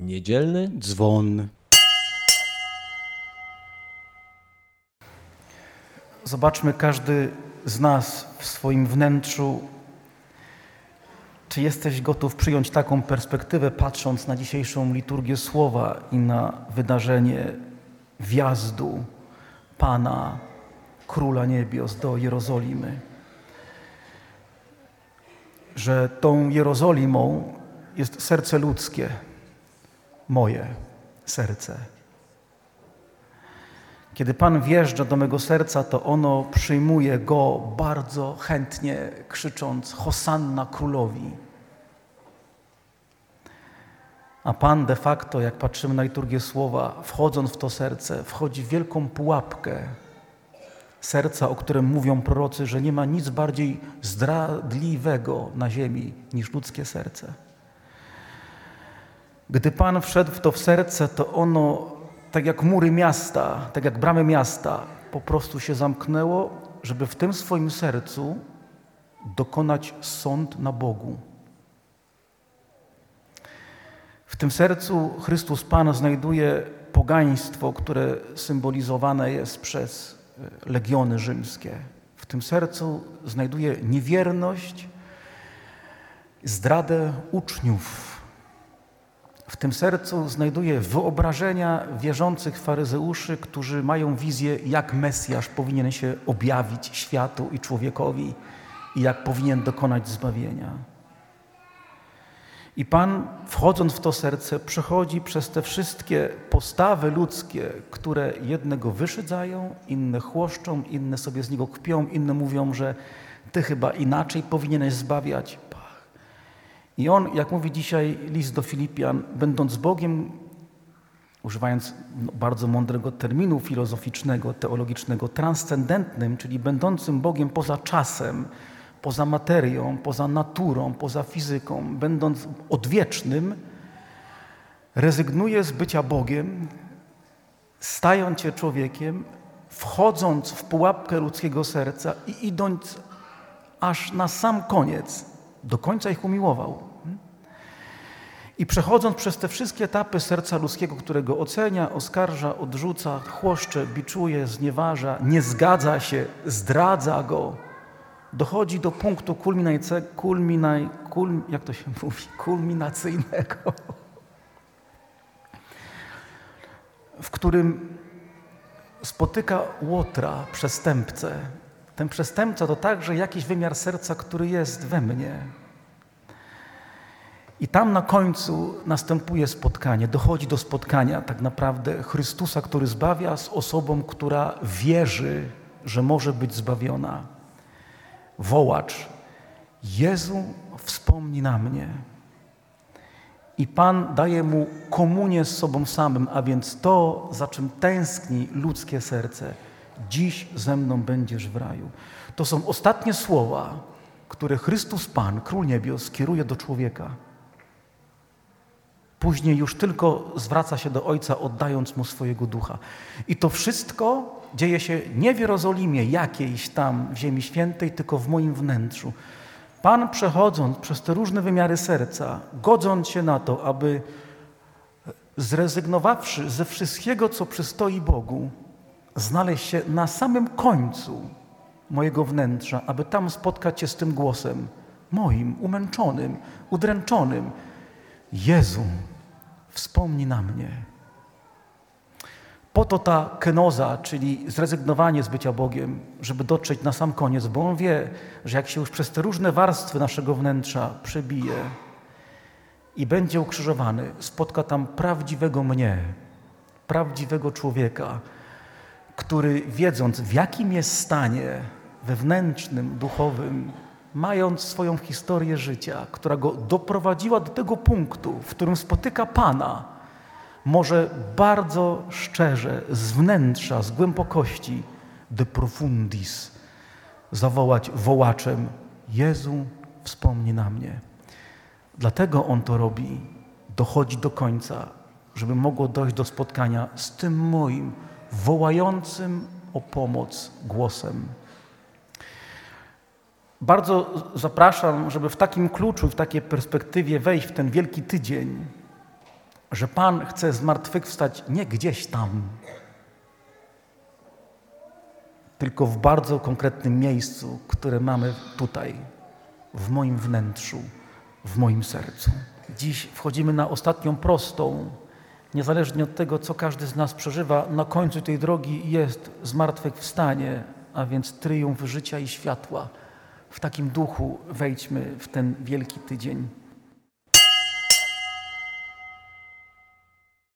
Niedzielny dzwon. Zobaczmy każdy z nas w swoim wnętrzu, czy jesteś gotów przyjąć taką perspektywę, patrząc na dzisiejszą liturgię słowa i na wydarzenie wjazdu Pana, Króla Niebios do Jerozolimy. Że tą Jerozolimą jest serce ludzkie, moje serce. Kiedy Pan wjeżdża do mego serca, to ono przyjmuje go bardzo chętnie, krzycząc: Hosanna królowi. A Pan de facto, jak patrzymy na liturgię słowa, wchodząc w to serce, wchodzi w wielką pułapkę serca, o którym mówią prorocy, że nie ma nic bardziej zdradliwego na ziemi niż ludzkie serce. Gdy Pan wszedł w to w serce, to ono, tak jak mury miasta, tak jak bramy miasta, po prostu się zamknęło, żeby w tym swoim sercu dokonać sąd na Bogu. W tym sercu Chrystus Pan znajduje pogaństwo, które symbolizowane jest przez e, legiony rzymskie. W tym sercu znajduje niewierność, zdradę uczniów. W tym sercu znajduje wyobrażenia wierzących faryzeuszy, którzy mają wizję, jak Mesjasz powinien się objawić światu i człowiekowi i jak powinien dokonać zbawienia. I Pan, wchodząc w to serce, przechodzi przez te wszystkie postawy ludzkie, które jednego wyszydzają, inne chłoszczą, inne sobie z niego kpią, inne mówią, że Ty chyba inaczej powinieneś zbawiać. I on, jak mówi dzisiaj list do Filipian, będąc Bogiem, używając bardzo mądrego terminu filozoficznego, teologicznego, transcendentnym, czyli będącym Bogiem poza czasem, poza materią, poza naturą, poza fizyką, będąc odwiecznym, rezygnuje z bycia Bogiem, stając się człowiekiem, wchodząc w pułapkę ludzkiego serca i idąc aż na sam koniec, do końca ich umiłował. I przechodząc przez te wszystkie etapy serca ludzkiego, którego ocenia, oskarża, odrzuca, chłoszcze, biczuje, znieważa, nie zgadza się, zdradza go, dochodzi do punktu kulminaj, kulm, jak to się mówi, kulminacyjnego, w którym spotyka łotra, przestępcę. Ten przestępca to także jakiś wymiar serca, który jest we mnie. I tam na końcu następuje spotkanie, dochodzi do spotkania tak naprawdę Chrystusa, który zbawia z osobą, która wierzy, że może być zbawiona. Wołacz, Jezu, wspomnij na mnie. I Pan daje mu komunię z sobą samym, a więc to, za czym tęskni ludzkie serce. Dziś ze mną będziesz w raju. To są ostatnie słowa, które Chrystus Pan, Król Niebios, kieruje do człowieka. Później już tylko zwraca się do Ojca, oddając Mu swojego ducha. I to wszystko dzieje się nie w Jerozolimie jakiejś tam w Ziemi Świętej, tylko w moim wnętrzu. Pan przechodząc przez te różne wymiary serca, godząc się na to, aby zrezygnowawszy ze wszystkiego, co przystoi Bogu, znaleźć się na samym końcu mojego wnętrza, aby tam spotkać się z tym głosem moim, umęczonym, udręczonym. Jezu, wspomnij na mnie. Po to ta kenoza, czyli zrezygnowanie z bycia Bogiem, żeby dotrzeć na sam koniec, bo On wie, że jak się już przez te różne warstwy naszego wnętrza przebije i będzie ukrzyżowany, spotka tam prawdziwego mnie, prawdziwego człowieka, który wiedząc w jakim jest stanie wewnętrznym, duchowym, mając swoją historię życia, która go doprowadziła do tego punktu, w którym spotyka Pana, może bardzo szczerze, z wnętrza, z głębokości, de profundis, zawołać wołaczem: Jezu, wspomnij na mnie. Dlatego on to robi, dochodzi do końca, żeby mogło dojść do spotkania z tym moim wołającym o pomoc głosem. Bardzo zapraszam, żeby w takim kluczu, w takiej perspektywie wejść w ten wielki tydzień, że Pan chce zmartwychwstać nie gdzieś tam, tylko w bardzo konkretnym miejscu, które mamy tutaj, w moim wnętrzu, w moim sercu. Dziś wchodzimy na ostatnią prostą. Niezależnie od tego, co każdy z nas przeżywa, na końcu tej drogi jest zmartwychwstanie, a więc triumf życia i światła. W takim duchu wejdźmy w ten wielki tydzień.